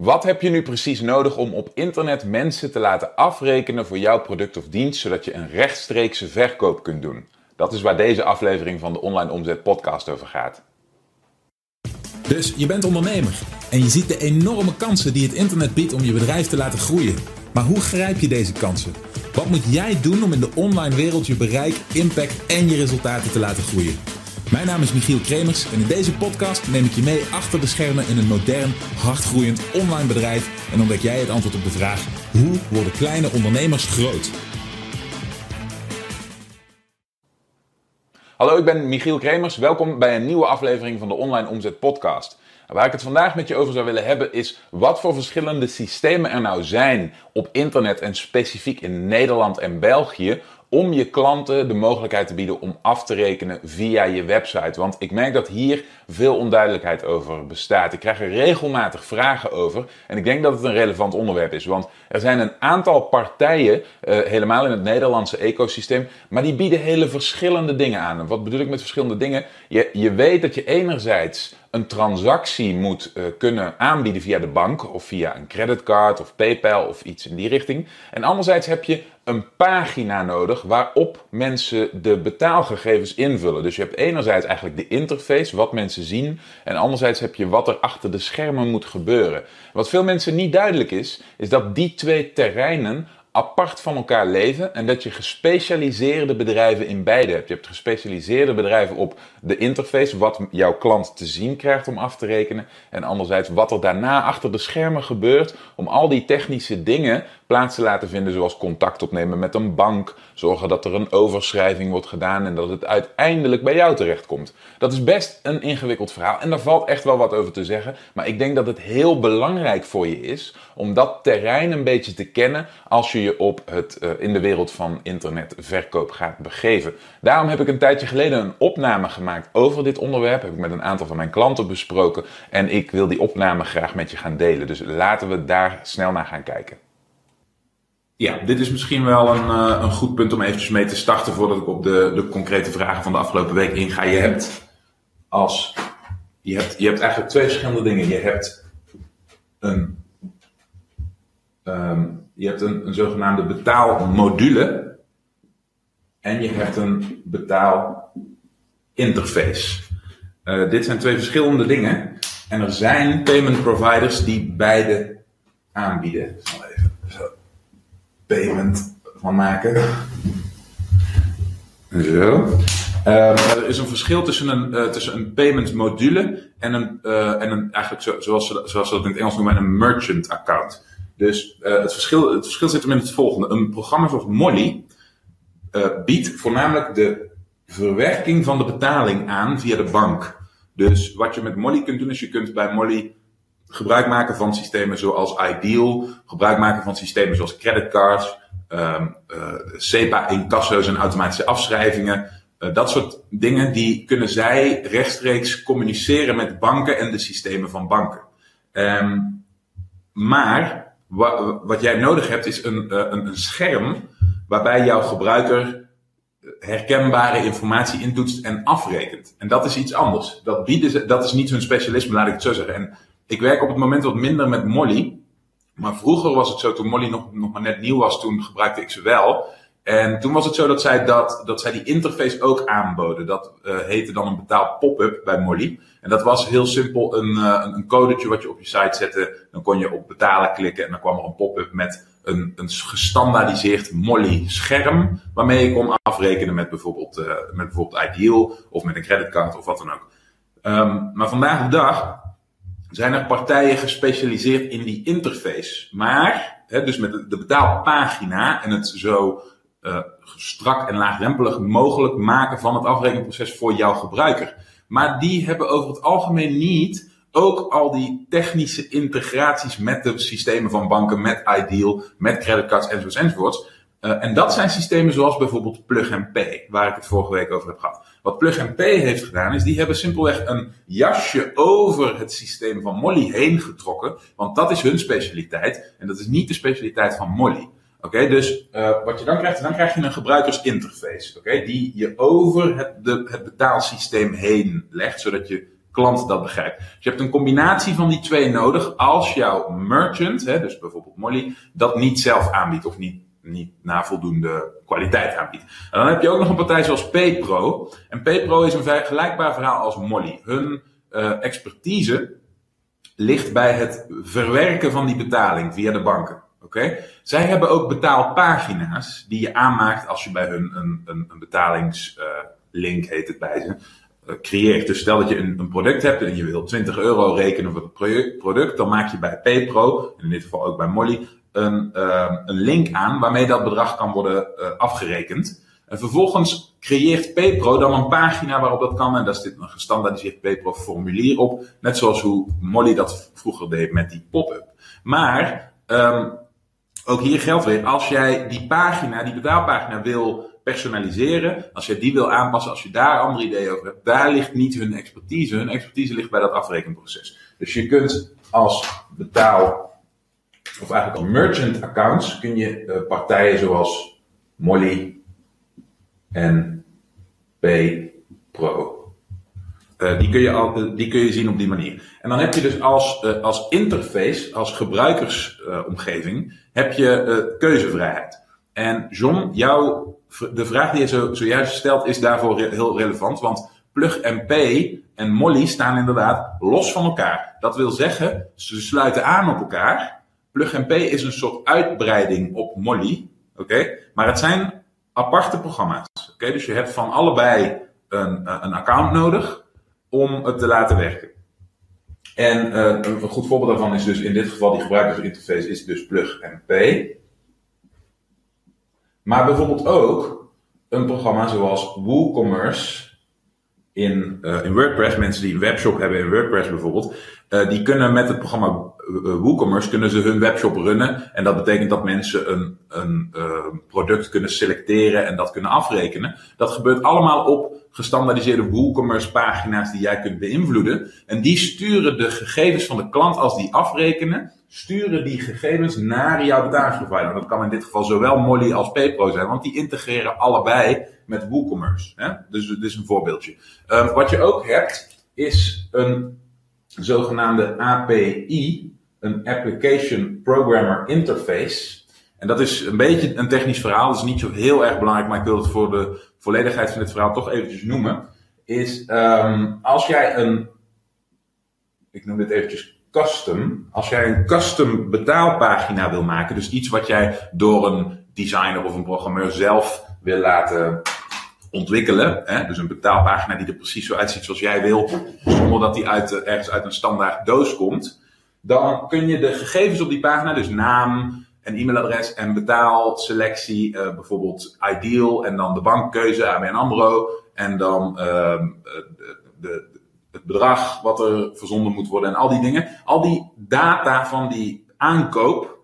Wat heb je nu precies nodig om op internet mensen te laten afrekenen voor jouw product of dienst, zodat je een rechtstreekse verkoop kunt doen? Dat is waar deze aflevering van de Online Omzet Podcast over gaat. Dus je bent ondernemer en je ziet de enorme kansen die het internet biedt om je bedrijf te laten groeien. Maar hoe grijp je deze kansen? Wat moet jij doen om in de online wereld je bereik, impact en je resultaten te laten groeien? Mijn naam is Michiel Kremers en in deze podcast neem ik je mee achter de schermen in een modern, hardgroeiend online bedrijf en ontdek jij het antwoord op de vraag: hoe worden kleine ondernemers groot? Hallo, ik ben Michiel Kremers. Welkom bij een nieuwe aflevering van de Online Omzet Podcast. Waar ik het vandaag met je over zou willen hebben is wat voor verschillende systemen er nou zijn op internet en specifiek in Nederland en België om je klanten de mogelijkheid te bieden om af te rekenen via je website. Want ik merk dat hier veel onduidelijkheid over bestaat. Ik krijg er regelmatig vragen over en ik denk dat het een relevant onderwerp is. Want er zijn een aantal partijen, uh, helemaal in het Nederlandse ecosysteem, maar die bieden hele verschillende dingen aan. En wat bedoel ik met verschillende dingen? Je, je weet dat je enerzijds een transactie moet uh, kunnen aanbieden via de bank of via een creditcard of PayPal of iets in die richting. En anderzijds heb je een pagina nodig waarop mensen de betaalgegevens invullen. Dus je hebt enerzijds eigenlijk de interface, wat mensen zien, en anderzijds heb je wat er achter de schermen moet gebeuren. Wat veel mensen niet duidelijk is, is dat die twee terreinen apart van elkaar leven en dat je gespecialiseerde bedrijven in beide hebt. Je hebt gespecialiseerde bedrijven op de interface, wat jouw klant te zien krijgt om af te rekenen. En anderzijds wat er daarna achter de schermen gebeurt om al die technische dingen plaats te laten vinden, zoals contact opnemen met een bank, zorgen dat er een overschrijving wordt gedaan en dat het uiteindelijk bij jou terechtkomt. Dat is best een ingewikkeld verhaal en daar valt echt wel wat over te zeggen, maar ik denk dat het heel belangrijk voor je is om dat terrein een beetje te kennen als je je op het, uh, in de wereld van internetverkoop gaat begeven. Daarom heb ik een tijdje geleden een opname gemaakt over dit onderwerp, heb ik met een aantal van mijn klanten besproken en ik wil die opname graag met je gaan delen. Dus laten we daar snel naar gaan kijken. Ja, dit is misschien wel een, uh, een goed punt om eventjes mee te starten voordat ik op de, de concrete vragen van de afgelopen week inga. Je hebt als je hebt, je hebt eigenlijk twee verschillende dingen. Je hebt een, um, je hebt een, een zogenaamde betaalmodule en je hebt een betaalinterface. Uh, dit zijn twee verschillende dingen en er zijn payment providers die beide aanbieden. Payment van maken. Zo. Um, er is een verschil tussen een, uh, tussen een payment module en een, uh, en een eigenlijk zo, zoals, ze, zoals ze dat in het Engels noemen, een merchant account. Dus uh, het, verschil, het verschil zit hem in het volgende. Een programma zoals Molly biedt voornamelijk de verwerking van de betaling aan via de bank. Dus wat je met Molly kunt doen, is je kunt bij Molly gebruik maken van systemen zoals Ideal, gebruik maken van systemen zoals creditcards, um, uh, SEPA incasso's en automatische afschrijvingen. Uh, dat soort dingen die kunnen zij rechtstreeks communiceren met banken en de systemen van banken. Um, maar wa wat jij nodig hebt is een, uh, een, een scherm waarbij jouw gebruiker herkenbare informatie intoetst en afrekent. En dat is iets anders. Dat, bieden ze, dat is niet hun specialisme, laat ik het zo zeggen. En ik werk op het moment wat minder met Molly. Maar vroeger was het zo, toen Molly nog, nog maar net nieuw was, toen gebruikte ik ze wel. En toen was het zo dat zij, dat, dat zij die interface ook aanboden. Dat uh, heette dan een betaal pop-up bij Molly. En dat was heel simpel een, uh, een codetje wat je op je site zette. Dan kon je op betalen klikken en dan kwam er een pop-up met een, een gestandaardiseerd Molly scherm. Waarmee je kon afrekenen met bijvoorbeeld, uh, met bijvoorbeeld Ideal of met een creditcard of wat dan ook. Um, maar vandaag de dag zijn er partijen gespecialiseerd in die interface. Maar, hè, dus met de betaalpagina en het zo uh, strak en laagdrempelig mogelijk maken van het afrekenproces voor jouw gebruiker. Maar die hebben over het algemeen niet ook al die technische integraties met de systemen van banken, met Ideal, met creditcards enzovoorts enzovoorts. Uh, en dat zijn systemen zoals bijvoorbeeld Plug and Pay, waar ik het vorige week over heb gehad. Wat Plug Pay heeft gedaan, is die hebben simpelweg een jasje over het systeem van Molly heen getrokken. Want dat is hun specialiteit. En dat is niet de specialiteit van Molly. Oké, dus uh, wat je dan krijgt, dan krijg je een gebruikersinterface. Oké, die je over het, de, het betaalsysteem heen legt, zodat je klant dat begrijpt. Dus je hebt een combinatie van die twee nodig als jouw merchant, hè, dus bijvoorbeeld Molly, dat niet zelf aanbiedt of niet, niet na voldoende kwaliteit aanbiedt. En dan heb je ook nog een partij zoals PayPro. En PayPro is een vergelijkbaar verhaal als Molly. Hun uh, expertise ligt bij het verwerken van die betaling via de banken. Oké? Zij hebben ook betaalpagina's die je aanmaakt als je bij hun een, een, een betalingslink, uh, heet het bij ze, uh, creëert. Dus stel dat je een, een, product hebt en je wil 20 euro rekenen voor het product, dan maak je bij PayPro, in dit geval ook bij Molly, een, uh, een link aan waarmee dat bedrag kan worden afgerekend. En vervolgens creëert PayPro dan een pagina waarop dat kan. En daar zit een gestandaardiseerd PayPro formulier op. Net zoals hoe Molly dat vroeger deed met die pop-up. Maar um, ook hier geldt weer, als jij die pagina, die betaalpagina wil personaliseren, als je die wil aanpassen, als je daar andere ideeën over hebt, daar ligt niet hun expertise. Hun expertise ligt bij dat afrekenproces. Dus je kunt als betaal, of eigenlijk als merchant accounts, kun je uh, partijen zoals Molly en PayPro. Uh, die, kun je al, die kun je zien op die manier. En dan heb je dus als, als interface, als gebruikersomgeving, heb je keuzevrijheid. En John, jouw, de vraag die je zo, zojuist stelt is daarvoor heel relevant. Want Plug and Pay en Molly staan inderdaad los van elkaar. Dat wil zeggen, ze sluiten aan op elkaar. Plug Pay is een soort uitbreiding op Molly. Oké? Maar het zijn aparte programma's. Oké? Dus je hebt van allebei een, een account nodig om het te laten werken. En uh, een goed voorbeeld daarvan is dus in dit geval die gebruikersinterface is dus plug pay. Maar bijvoorbeeld ook een programma zoals WooCommerce in, uh, in WordPress. Mensen die een webshop hebben in WordPress bijvoorbeeld. Die kunnen met het programma WooCommerce kunnen ze hun webshop runnen. En dat betekent dat mensen een, een product kunnen selecteren en dat kunnen afrekenen. Dat gebeurt allemaal op gestandaardiseerde WooCommerce pagina's die jij kunt beïnvloeden. En die sturen de gegevens van de klant als die afrekenen, sturen die gegevens naar jouw betalingsprovider. Dat kan in dit geval zowel Molly als PayPro zijn, want die integreren allebei met WooCommerce. Hè? Dus dit is een voorbeeldje. Um, wat je ook hebt, is een zogenaamde API, een Application Programmer Interface. En dat is een beetje een technisch verhaal, dat is niet zo heel erg belangrijk, maar ik wil het voor de volledigheid van dit verhaal toch eventjes noemen. Is um, als jij een, ik noem dit eventjes custom, als jij een custom betaalpagina wil maken, dus iets wat jij door een designer of een programmeur zelf wil laten ontwikkelen, hè, dus een betaalpagina die er precies zo uitziet zoals jij wil, zonder dat die uit, ergens uit een standaard doos komt, dan kun je de gegevens op die pagina, dus naam, en e-mailadres en betaalselectie, uh, bijvoorbeeld Ideal en dan de bankkeuze ABN AMRO en dan uh, de, de, het bedrag wat er verzonden moet worden en al die dingen. Al die data van die aankoop,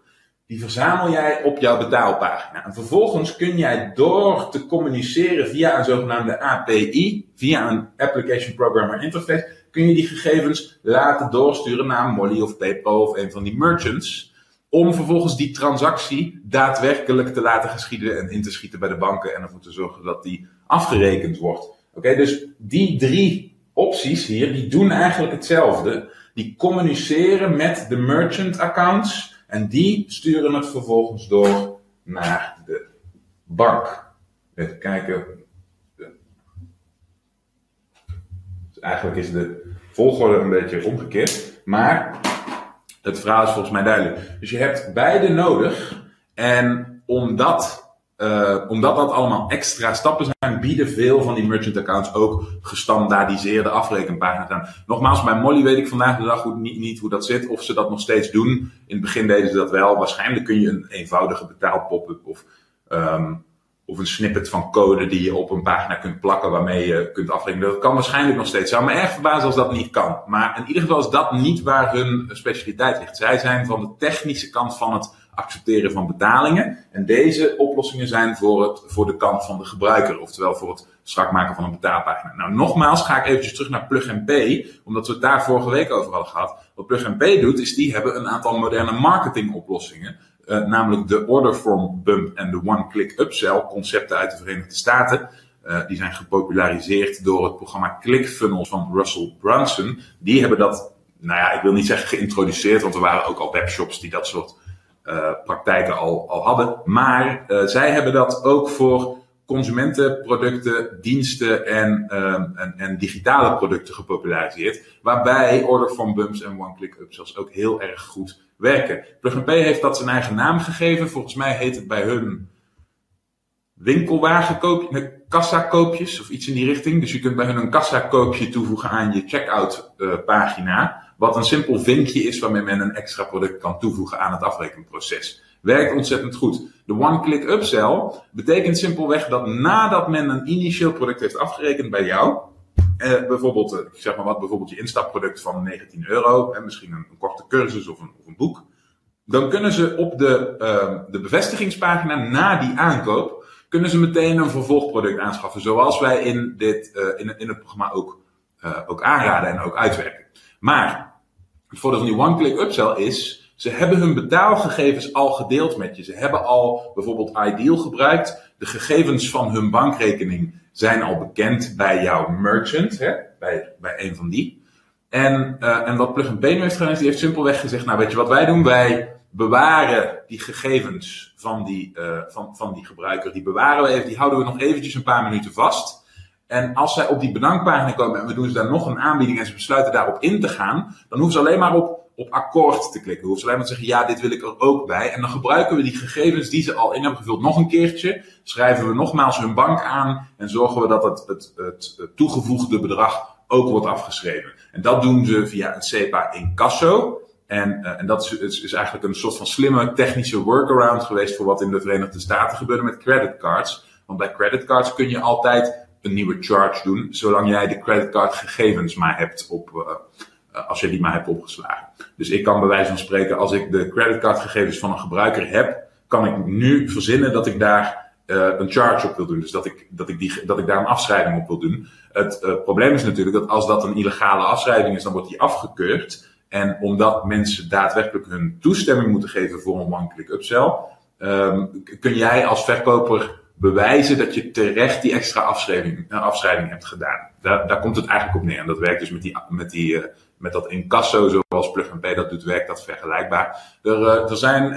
die verzamel jij op jouw betaalpagina. En vervolgens kun jij door te communiceren via een zogenaamde API, via een Application Programmer Interface, kun je die gegevens laten doorsturen naar Molly of PayPal of een van die merchants om vervolgens die transactie daadwerkelijk te laten geschieden en in te schieten bij de banken en ervoor te zorgen dat die afgerekend wordt. Oké, dus die drie opties hier, die doen eigenlijk hetzelfde. Die communiceren met de merchant accounts en die sturen het vervolgens door naar de bank. Even kijken. Dus eigenlijk is de volgorde een beetje omgekeerd. Maar het verhaal is volgens mij duidelijk. Dus je hebt beide nodig. En omdat, uh, omdat dat allemaal extra stappen zijn, bieden veel van die merchant accounts ook gestandaardiseerde afrekenpagina's aan. Nogmaals, bij Molly weet ik vandaag de dag niet, niet hoe dat zit. Of ze dat nog steeds doen. In het begin deden ze dat wel. Waarschijnlijk kun je een eenvoudige betaalpop-up of um, of een snippet van code die je op een pagina kunt plakken waarmee je kunt afrekenen. Dat kan waarschijnlijk nog steeds. Zou me erg verbazen als dat niet kan. Maar in ieder geval is dat niet waar hun specialiteit ligt. Zij zijn van de technische kant van het accepteren van betalingen. En deze oplossingen zijn voor, het, voor de kant van de gebruiker. Oftewel voor het strak maken van een betaalpagina. Nou, nogmaals ga ik eventjes terug naar Plug Pay. Omdat we het daar vorige week over hadden gehad. Wat Plug Pay doet, is die hebben een aantal moderne marketingoplossingen uh, namelijk de order form bump en de one-click upsell concepten uit de Verenigde Staten. Uh, die zijn gepopulariseerd door het programma ClickFunnels van Russell Brunson. Die hebben dat, nou ja, ik wil niet zeggen geïntroduceerd, want er waren ook al webshops die dat soort uh, praktijken al, al hadden. Maar zij hebben dat ook voor consumentenproducten, diensten en, um, en, en, digitale producten gepopulariseerd. Waarbij Order from Bumps en One Click Upsells ook heel erg goed werken. Plug P heeft dat zijn eigen naam gegeven. Volgens mij heet het bij hun winkelwagenkoopje, kassakoopjes of iets in die richting. Dus je kunt bij hun een kassakoopje toevoegen aan je checkout uh, pagina. Wat een simpel vinkje is waarmee men een extra product kan toevoegen aan het afrekenproces. Werkt ontzettend goed. De one-click upsell betekent simpelweg dat nadat men een initieel product heeft afgerekend bij jou, eh, bijvoorbeeld, eh, zeg maar wat, bijvoorbeeld je instapproduct van 19 euro, en misschien een, een korte cursus of een, of een, boek, dan kunnen ze op de, uh, de bevestigingspagina na die aankoop, kunnen ze meteen een vervolgproduct aanschaffen, zoals wij in, dit, uh, in, in het programma ook, uh, ook aanraden en ook uitwerken. Maar het voordeel van die one-click upsell is, ze hebben hun betaalgegevens al gedeeld met je. Ze hebben al bijvoorbeeld Ideal gebruikt. De gegevens van hun bankrekening zijn al bekend bij jouw merchant, hè? Bij, bij een van die. En, uh, en wat Plug and heeft gedaan, is die heeft simpelweg gezegd, nou weet je wat wij doen? Wij bewaren die gegevens van die, uh, van, van die gebruiker, die bewaren we even, die houden we nog eventjes een paar minuten vast. En als zij op die bedankpagina komen en we doen ze daar nog een aanbieding en ze besluiten daarop in te gaan, dan hoeven ze alleen maar op, op akkoord te klikken. Hoeven ze alleen maar te zeggen, ja, dit wil ik er ook bij. En dan gebruiken we die gegevens die ze al in hebben gevuld nog een keertje. Schrijven we nogmaals hun bank aan en zorgen we dat het, het, het, toegevoegde bedrag ook wordt afgeschreven. En dat doen ze via een SEPA incasso. En, uh, en dat is, is, is, eigenlijk een soort van slimme technische workaround geweest voor wat in de Verenigde Staten gebeurde met creditcards. Want bij creditcards kun je altijd een nieuwe charge doen, zolang jij de creditcardgegevens maar hebt op, uh, als je die maar hebt opgeslagen. Dus ik kan bij wijze van spreken, als ik de creditcardgegevens van een gebruiker heb, kan ik nu verzinnen dat ik daar uh, een charge op wil doen. Dus dat ik, dat, ik die, dat ik daar een afschrijving op wil doen. Het uh, probleem is natuurlijk dat als dat een illegale afschrijving is, dan wordt die afgekeurd. En omdat mensen daadwerkelijk hun toestemming moeten geven voor een one-click upsell, um, kun jij als verkoper bewijzen dat je terecht die extra afschrijving, uh, afschrijving hebt gedaan. Daar, daar komt het eigenlijk op neer. En dat werkt dus met, die, met, die, met dat incasso, zoals Plug and Pay dat doet, werkt dat vergelijkbaar. Er, uh, er, zijn,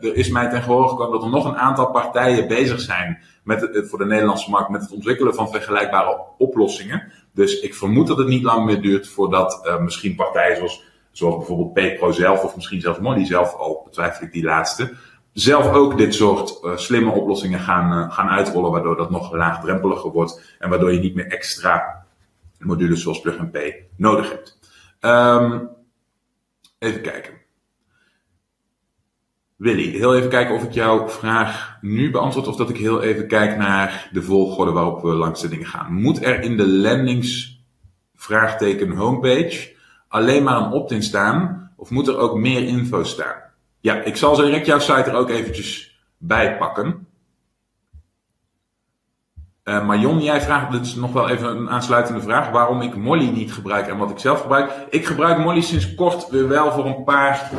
er is mij ten gehoor gekomen dat er nog een aantal partijen bezig zijn met voor de Nederlandse markt met het ontwikkelen van vergelijkbare oplossingen. Dus ik vermoed dat het niet lang meer duurt voordat misschien partijen zoals, zoals bijvoorbeeld PayPro zelf of misschien zelfs Molly zelf, al betwijfel ik die laatste, zelf ook dit soort slimme oplossingen gaan, gaan uitrollen, waardoor dat nog laagdrempeliger wordt en waardoor je niet meer extra modules zoals Plug and Pay nodig hebt. Um, even kijken. Willy, heel even kijken of ik jouw vraag nu beantwoord of dat ik heel even kijk naar de volgorde waarop we langs de dingen gaan. Moet er in de landings vraagteken homepage alleen maar een opt-in staan of moet er ook meer info staan? Ja, ik zal direct jouw site er ook eventjes bij pakken. Uh, maar Jon, jij vraagt, dit is nog wel even een aansluitende vraag, waarom ik Molly niet gebruik en wat ik zelf gebruik. Ik gebruik Molly sinds kort weer wel voor een paar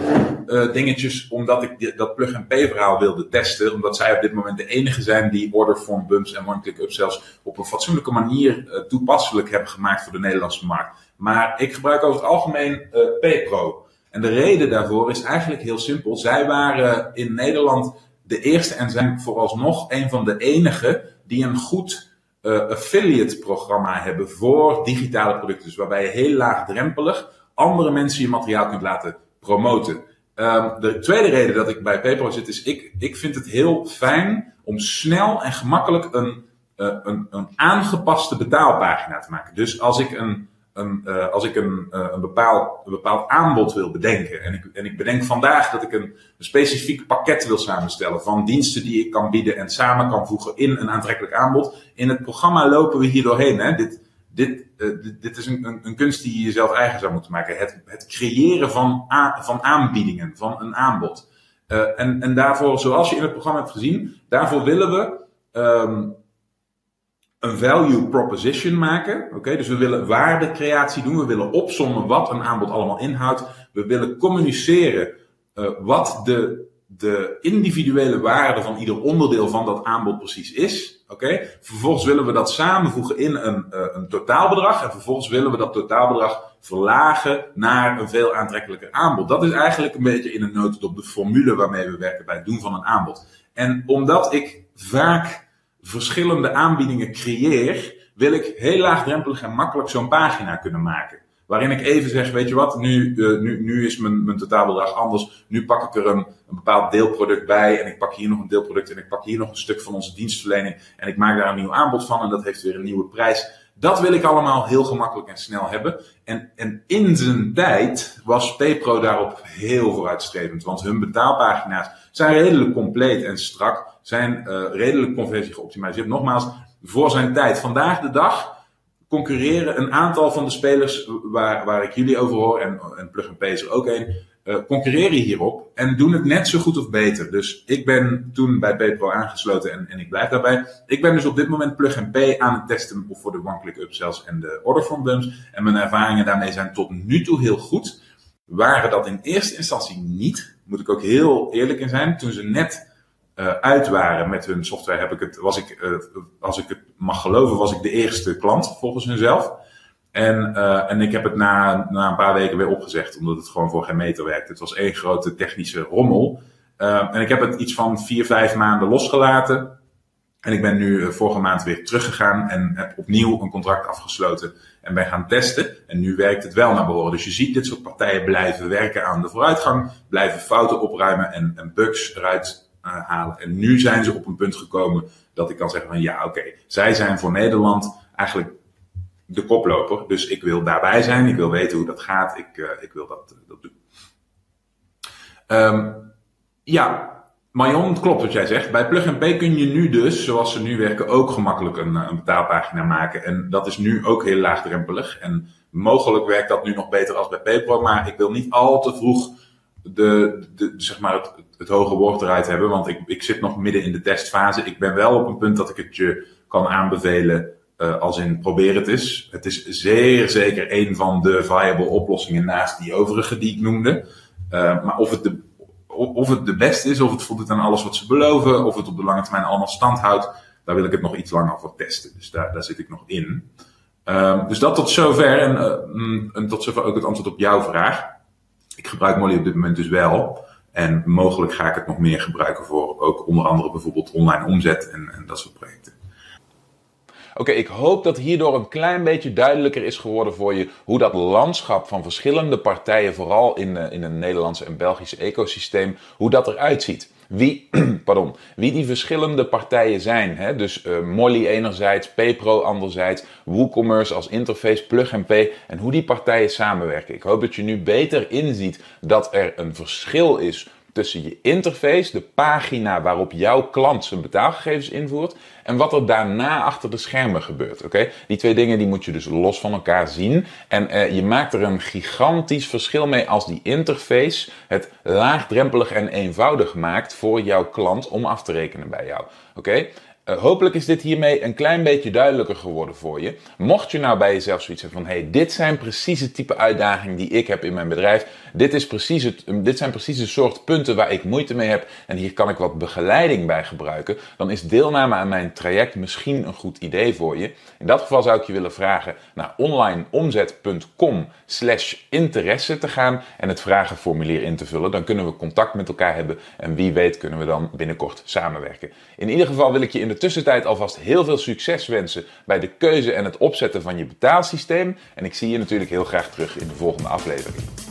uh, dingetjes, omdat ik dat plug-and-pay verhaal wilde testen. Omdat zij op dit moment de enige zijn die order form bumps en one-click zelfs op een fatsoenlijke manier uh, toepasselijk hebben gemaakt voor de Nederlandse markt. Maar ik gebruik over het algemeen PayPro. En de reden daarvoor is eigenlijk heel simpel. Zij waren in Nederland de eerste en zijn vooralsnog een van de enigen die een goed uh, affiliate programma hebben voor digitale producten. Dus waarbij je heel laagdrempelig andere mensen je materiaal kunt laten promoten. Um, de tweede reden dat ik bij PayPal zit is, ik, ik vind het heel fijn om snel en gemakkelijk een, uh, een, een aangepaste betaalpagina te maken. Dus als ik een uh, als ik een, uh, een, bepaald, bepaald aanbod wil bedenken. En ik, en ik bedenk vandaag dat ik een, een specifiek pakket wil samenstellen van diensten die ik kan bieden en samen kan voegen in een aantrekkelijk aanbod. In het programma lopen we hier doorheen. Hè? Dit, dit, uh, dit, is een, een, kunst die je jezelf eigen zou moeten maken. Het, het creëren van, van aanbiedingen, van een aanbod. en, en daarvoor, zoals je in het programma hebt gezien, daarvoor willen we um, een value proposition maken. Oké, dus we willen waardecreatie doen. We willen opzommen wat een aanbod allemaal inhoudt. We willen communiceren uh, wat de, de individuele waarde van ieder onderdeel van dat aanbod precies is. Oké? Vervolgens willen we dat samenvoegen in een, uh, een totaalbedrag. En vervolgens willen we dat totaalbedrag verlagen naar een veel aantrekkelijker aanbod. Dat is eigenlijk een beetje in een notendop de formule waarmee we werken bij het doen van een aanbod. En omdat ik vaak verschillende aanbiedingen creëer, wil ik heel laagdrempelig en makkelijk zo'n pagina kunnen maken. Waarin ik even zeg, weet je wat, nu, uh, nu, nu is mijn, mijn totaalbedrag anders. Nu pak ik er een bepaald deelproduct bij. En ik pak hier nog een deelproduct. En ik pak hier nog een stuk van onze dienstverlening. En ik maak daar een nieuw aanbod van. En dat heeft weer een nieuwe prijs. Dat wil ik allemaal heel gemakkelijk en snel hebben. En, en in zijn tijd was PayPro daarop heel vooruitstrevend. Want hun betaalpagina's zijn redelijk compleet en strak. Zijn uh, redelijk conversie geoptimaliseerd. Nogmaals, voor zijn tijd. Vandaag de dag concurreren een aantal van de spelers waar, waar ik jullie over hoor, en, en Plug and Pay is er ook een, uh, concurreren hierop en doen het net zo goed of beter. Dus ik ben toen bij PayPro aangesloten en, en ik blijf daarbij. Ik ben dus op dit moment Plug and Pay aan het testen voor de one-click upsells en de order from. En mijn ervaringen daarmee zijn tot nu toe heel goed. Waren dat in eerste instantie niet, moet ik ook heel eerlijk in zijn, toen ze net uh, uit waren met hun software, heb ik het, was ik, uh, als ik het mag geloven, was ik de eerste klant volgens hunzelf. En, uh, en ik heb het na, na een paar weken weer opgezegd, omdat het gewoon voor geen meter werkte. Het was één grote technische rommel. en ik heb het iets van vier, vijf maanden losgelaten. En ik ben nu vorige maand weer teruggegaan en heb opnieuw een contract afgesloten en ben gaan testen. En nu werkt het wel naar behoren. Dus je ziet dit soort partijen blijven werken aan de vooruitgang, blijven fouten opruimen en, en bugs eruit En nu zijn ze op een punt gekomen dat ik kan zeggen van ja, oké, zij zijn voor Nederland eigenlijk de koploper. Dus ik wil daarbij zijn, ik wil weten hoe dat gaat, ik, uh, ik wil dat, uh, dat doen. Um, ja, Marion, klopt wat jij zegt. Bij Plug Pay kun je nu dus, zoals ze nu werken, ook gemakkelijk een, een betaalpagina maken. En dat is nu ook heel laagdrempelig. En mogelijk werkt dat nu nog beter als bij PayPro, maar ik wil niet al te vroeg de, de, zeg maar het, het hoge woord eruit hebben, want ik, ik zit nog midden in de testfase. Ik ben wel op een punt dat ik het je kan aanbevelen uh, als in probeer het eens. Het is zeer zeker een van de viable oplossingen naast die overige die ik noemde. Uh, maar of het, de, of het de beste is, of het voldoet aan alles wat ze beloven, of het op de lange termijn allemaal stand houdt, daar wil ik het nog iets langer voor testen. Dus daar, daar zit ik nog in. Uh, dus dat tot zover en, uh, en tot zover ook het antwoord op jouw vraag. Ik gebruik Molly op dit moment dus wel. En mogelijk ga ik het nog meer gebruiken voor ook onder andere bijvoorbeeld online omzet en, en dat soort projecten. Oké, ik hoop dat hierdoor een klein beetje duidelijker is geworden voor je hoe dat landschap van verschillende partijen, vooral in, in het Nederlandse en Belgische ecosysteem, hoe dat eruit ziet. Wie, pardon, wie die verschillende partijen zijn. Hè? Dus uh, Molly enerzijds, PayPro anderzijds, WooCommerce als interface, Plug and en hoe die partijen samenwerken. Ik hoop dat je nu beter inziet dat er een verschil is tussen je interface, de pagina waarop jouw klant zijn betaalgegevens invoert, en wat er daarna achter de schermen gebeurt. Oké, Die twee dingen die moet je dus los van elkaar zien. En uh, je maakt er een gigantisch verschil mee als die interface het laagdrempelig en eenvoudig maakt voor jouw klant om af te rekenen bij jou. Oké. Uh, hopelijk is dit hiermee een klein beetje duidelijker geworden voor je. Mocht je nou bij jezelf zoiets hebben van: hey, dit zijn precies het type uitdagingen die ik heb in mijn bedrijf. Dit, is precies het, dit zijn precies de soort punten waar ik moeite mee heb. En hier kan ik wat begeleiding bij gebruiken. Dan is deelname aan mijn traject misschien een goed idee voor je. In dat geval zou ik je willen vragen naar onlineomzet.com slash interesse te gaan. En het vragenformulier in te vullen. Dan kunnen we contact met elkaar hebben. En wie weet kunnen we dan binnenkort samenwerken. In ieder geval wil ik je in de tussentijd alvast heel veel succes wensen bij de keuze en het opzetten van je betaalsysteem. En ik zie je natuurlijk heel graag terug in de volgende aflevering.